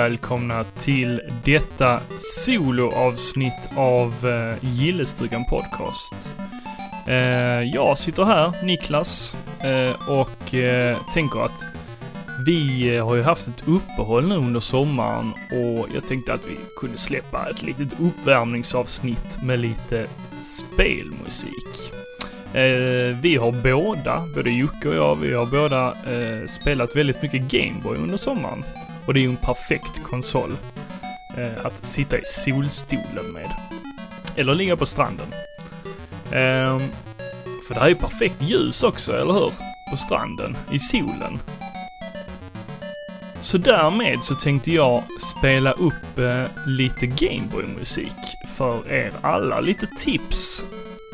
Välkomna till detta soloavsnitt av uh, Gillestugan Podcast. Uh, jag sitter här, Niklas, uh, och uh, tänker att vi har ju haft ett uppehåll nu under sommaren och jag tänkte att vi kunde släppa ett litet uppvärmningsavsnitt med lite spelmusik. Eh, vi har båda, både Jocke och jag, vi har båda eh, spelat väldigt mycket Gameboy under sommaren. Och det är ju en perfekt konsol eh, att sitta i solstolen med. Eller ligga på stranden. Eh, för det här är ju perfekt ljus också, eller hur? På stranden, i solen. Så därmed så tänkte jag spela upp eh, lite Gameboy-musik för er alla. Lite tips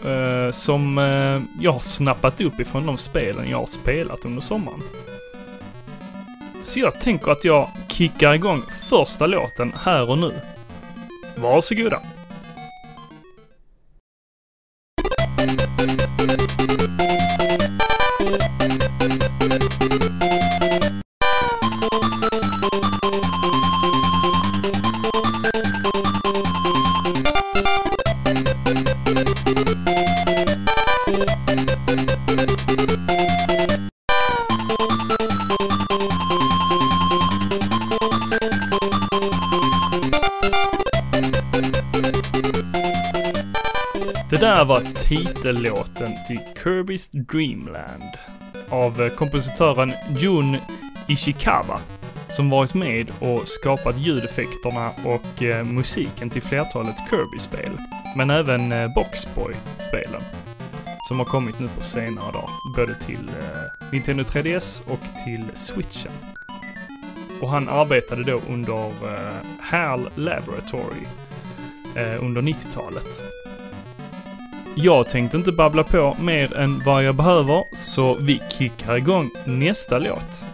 eh, som eh, jag har snappat upp ifrån de spelen jag har spelat under sommaren. Så jag tänker att jag kickar igång första låten här och nu. Varsågoda! Titellåten till Kirby's Dreamland av eh, kompositören Jun Ishikawa som varit med och skapat ljudeffekterna och eh, musiken till flertalet Kirby-spel. Men även eh, Boxboy-spelen som har kommit nu på senare dag, både till eh, Nintendo 3DS och till Switchen. Och han arbetade då under eh, HAL Laboratory eh, under 90-talet. Jag tänkte inte babbla på mer än vad jag behöver, så vi kickar igång nästa låt.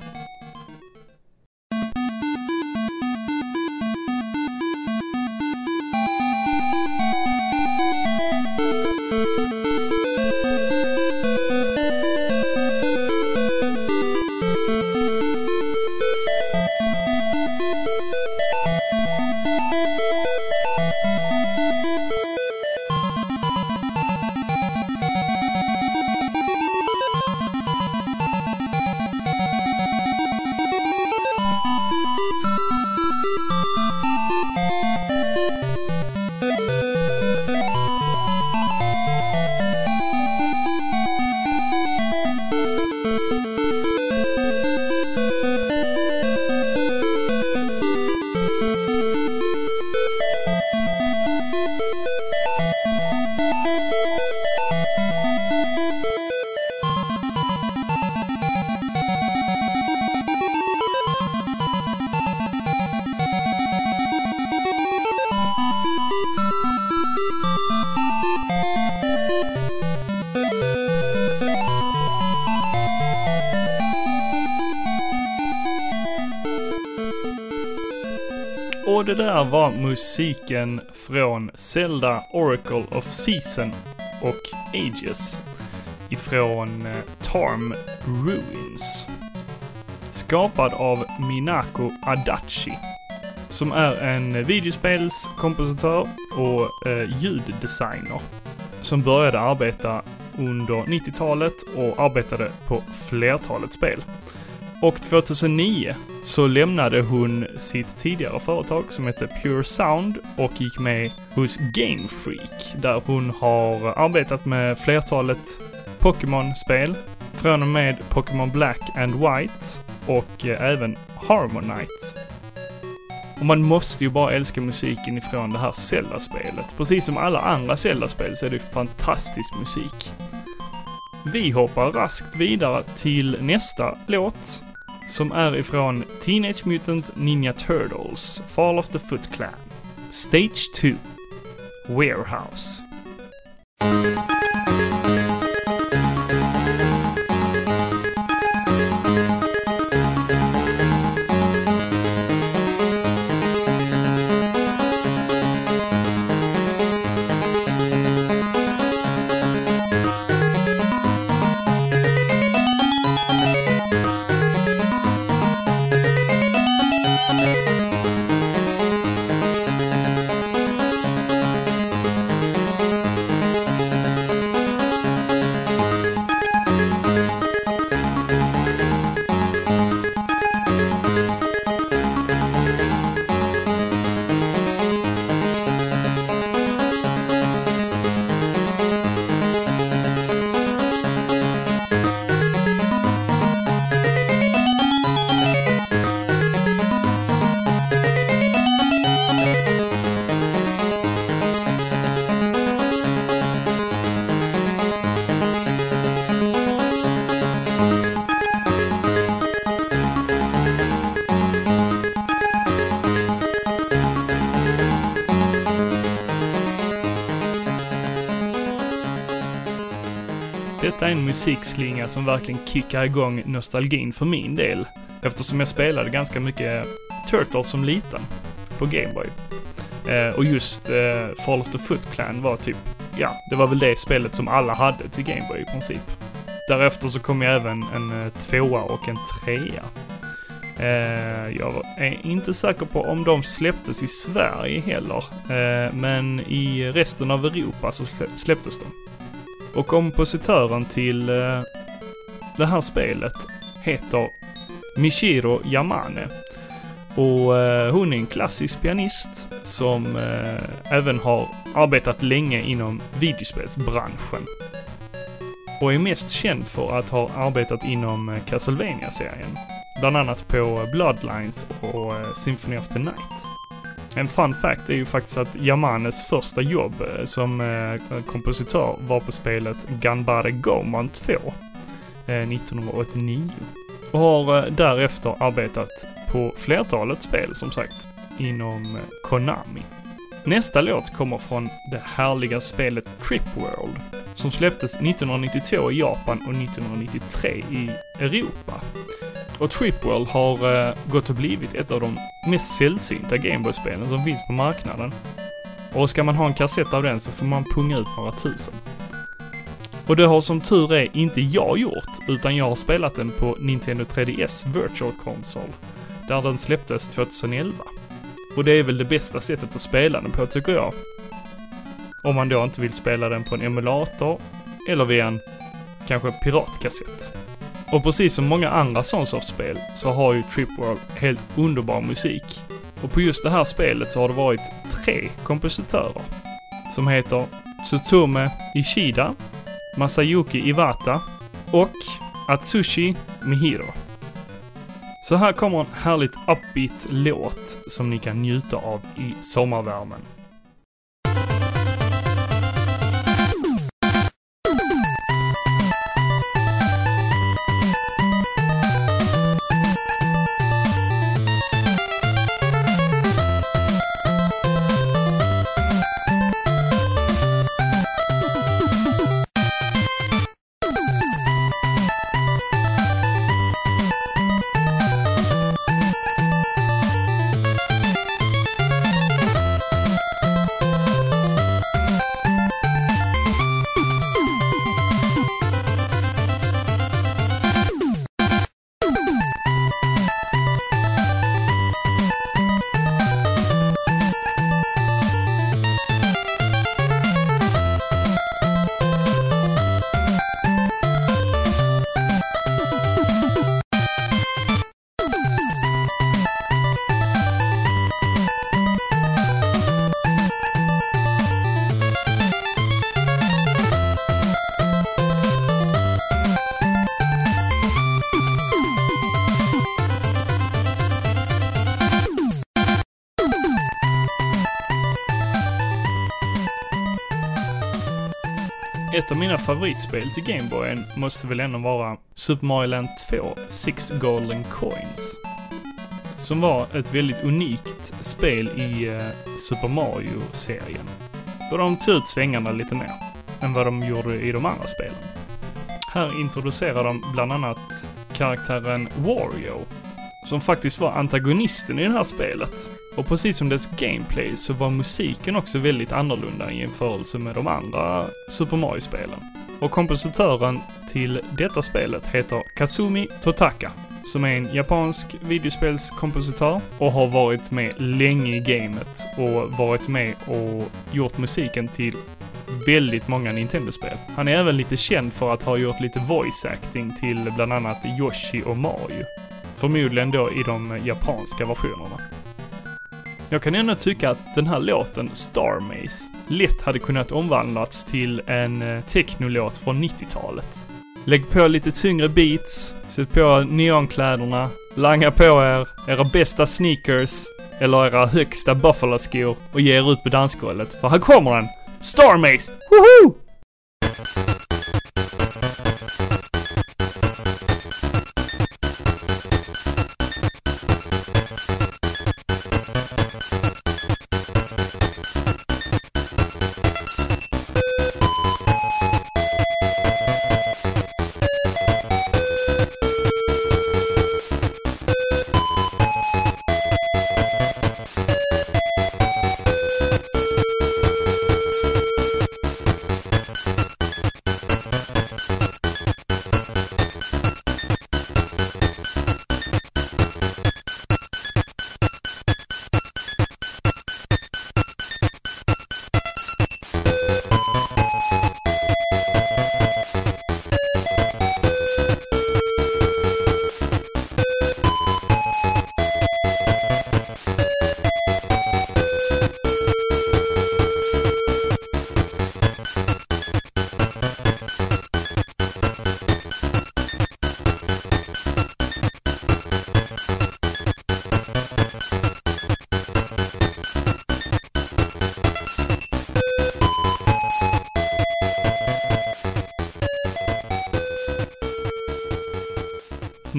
Och det där var musiken från Zelda Oracle of Season och Ages ifrån eh, Tarm Ruins. Skapad av Minako Adachi som är en videospelskompositör och eh, ljuddesigner som började arbeta under 90-talet och arbetade på flertalet spel. Och 2009 så lämnade hon sitt tidigare företag som hette Pure Sound och gick med hos Game Freak där hon har arbetat med flertalet Pokémon-spel från och med Pokémon Black and White och eh, även Harmonite. Och man måste ju bara älska musiken ifrån det här Zelda-spelet. Precis som alla andra Zelda-spel så är det fantastisk musik. Vi hoppar raskt vidare till nästa låt som är ifrån Teenage Mutant Ninja Turtles Fall of the Foot Clan. Stage 2 Warehouse. Detta är en musikslinga som verkligen kickar igång nostalgin för min del. Eftersom jag spelade ganska mycket Turtles som liten på Gameboy. Eh, och just eh, Fall of the Foot Clan var typ, ja, det var väl det spelet som alla hade till Gameboy i princip. Därefter så kom jag även en eh, tvåa och en trea. Eh, jag är inte säker på om de släpptes i Sverige heller, eh, men i resten av Europa så släpptes de. Och kompositören till eh, det här spelet heter Michiro Yamane. Och eh, hon är en klassisk pianist som eh, även har arbetat länge inom videospelsbranschen. Och är mest känd för att ha arbetat inom eh, Castlevania-serien. Bland annat på Bloodlines och eh, Symphony of the Night. En fun fact är ju faktiskt att Yamanes första jobb eh, som eh, kompositör var på spelet Gunbare Goman 2 1989 och har eh, därefter arbetat på flertalet spel som sagt inom Konami. Nästa låt kommer från det härliga spelet Trip World som släpptes 1992 i Japan och 1993 i Europa. Och Tripwell har eh, gått och blivit ett av de mest sällsynta Gameboy-spelen som finns på marknaden. Och ska man ha en kassett av den så får man punga ut några tusen. Och det har som tur är inte jag gjort, utan jag har spelat den på Nintendo 3DS Virtual Console, där den släpptes 2011. Och det är väl det bästa sättet att spela den på tycker jag. Om man då inte vill spela den på en emulator, eller via en kanske piratkassett. Och precis som många andra Sunsoft-spel så har ju Tripworld helt underbar musik. Och på just det här spelet så har det varit tre kompositörer. Som heter Tsutsumi Ishida, Masayuki Iwata och Atsushi Mihiro. Så här kommer en härligt upbeat låt som ni kan njuta av i sommarvärmen. Ett av mina favoritspel till Gameboyen måste väl ändå vara Super Mario Land 2, Six Golden Coins. Som var ett väldigt unikt spel i eh, Super Mario-serien. Då de tog ut svängarna lite mer än vad de gjorde i de andra spelen. Här introducerar de bland annat karaktären Wario som faktiskt var antagonisten i det här spelet. Och precis som dess gameplay så var musiken också väldigt annorlunda i jämförelse med de andra Super Mario-spelen. Och kompositören till detta spelet heter Kazumi Totaka, som är en japansk videospelskompositör och har varit med länge i gamet och varit med och gjort musiken till väldigt många Nintendo-spel. Han är även lite känd för att ha gjort lite voice acting till bland annat Yoshi och Mario. Förmodligen då i de japanska versionerna. Jag kan ändå tycka att den här låten, Star Maze, lätt hade kunnat omvandlats till en eh, technolåt från 90-talet. Lägg på lite tyngre beats, sätt på neonkläderna, langa på er era bästa sneakers eller era högsta buffalo-skor och ge er ut på dansgolvet, för här kommer den! Star Maze! Woho!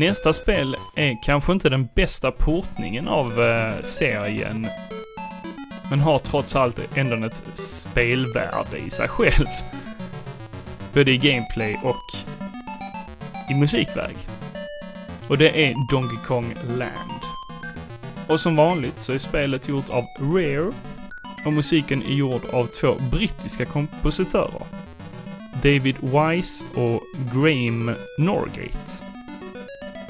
Nästa spel är kanske inte den bästa portningen av eh, serien. Men har trots allt ändå ett spelvärde i sig själv. Både i gameplay och i musikväg. Och det är Donkey Kong Land. Och som vanligt så är spelet gjort av Rare och musiken är gjord av två brittiska kompositörer. David Wise och Graham Norgate.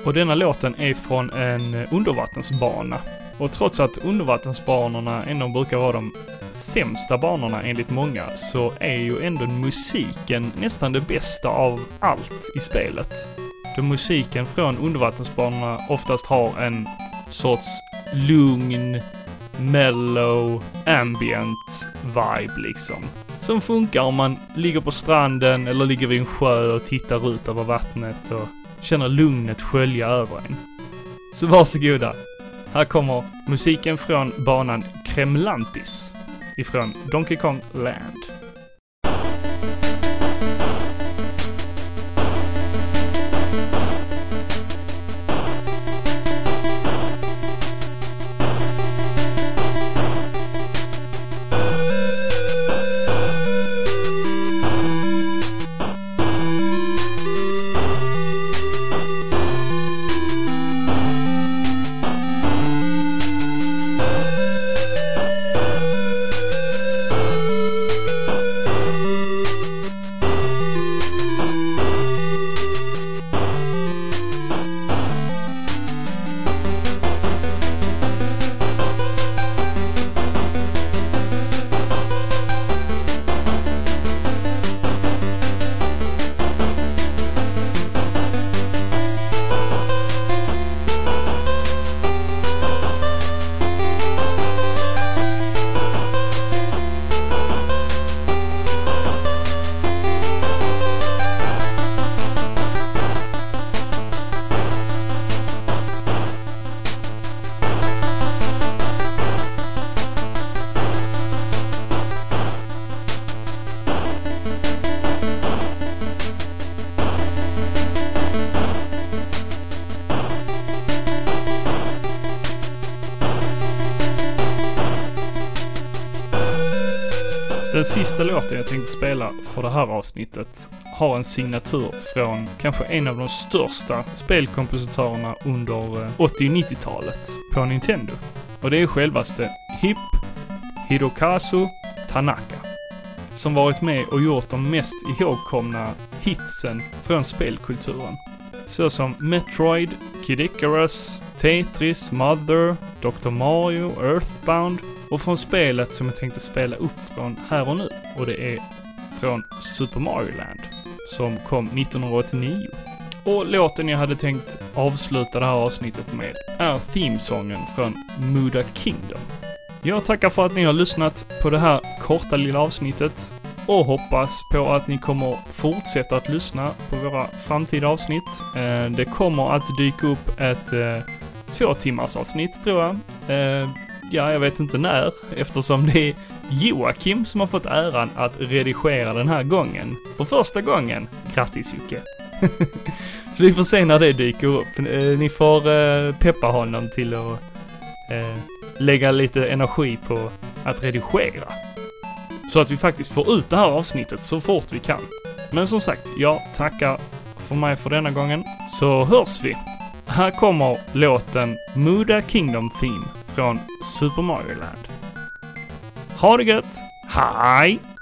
Och denna låten är från en eh, undervattensbana. Och trots att undervattensbanorna ändå brukar vara de sämsta banorna enligt många, så är ju ändå musiken nästan det bästa av allt i spelet. Då musiken från undervattensbanorna oftast har en sorts lugn, mellow, ambient vibe liksom. Som funkar om man ligger på stranden eller ligger vid en sjö och tittar ut över vattnet och känner lugnet skölja över en. Så varsågoda. Här kommer musiken från banan Kremlantis ifrån Donkey Kong Land. Den sista låten jag tänkte spela för det här avsnittet har en signatur från kanske en av de största spelkompositörerna under 80 och 90-talet på Nintendo. Och det är självaste Hip Hirokazu Tanaka. Som varit med och gjort de mest ihågkomna hitsen från spelkulturen. Såsom Metroid, Kid Icarus, Tetris, Mother, Dr. Mario, Earthbound och från spelet som jag tänkte spela upp från här och nu. Och det är från Super Mario Land som kom 1989. Och låten jag hade tänkt avsluta det här avsnittet med är themesången från Muda Kingdom. Jag tackar för att ni har lyssnat på det här korta lilla avsnittet och hoppas på att ni kommer fortsätta att lyssna på våra framtida avsnitt. Eh, det kommer att dyka upp ett eh, två timmars avsnitt tror jag. Eh, ja, jag vet inte när, eftersom det är Joakim som har fått äran att redigera den här gången. För första gången. Grattis Jocke! Så vi får se när det dyker upp. Ni får peppa honom till att lägga lite energi på att redigera. Så att vi faktiskt får ut det här avsnittet så fort vi kan. Men som sagt, jag tackar för mig för denna gången. Så hörs vi! Här kommer låten Muda Kingdom Theme från Super Mario Land. Ha det gött! Hej!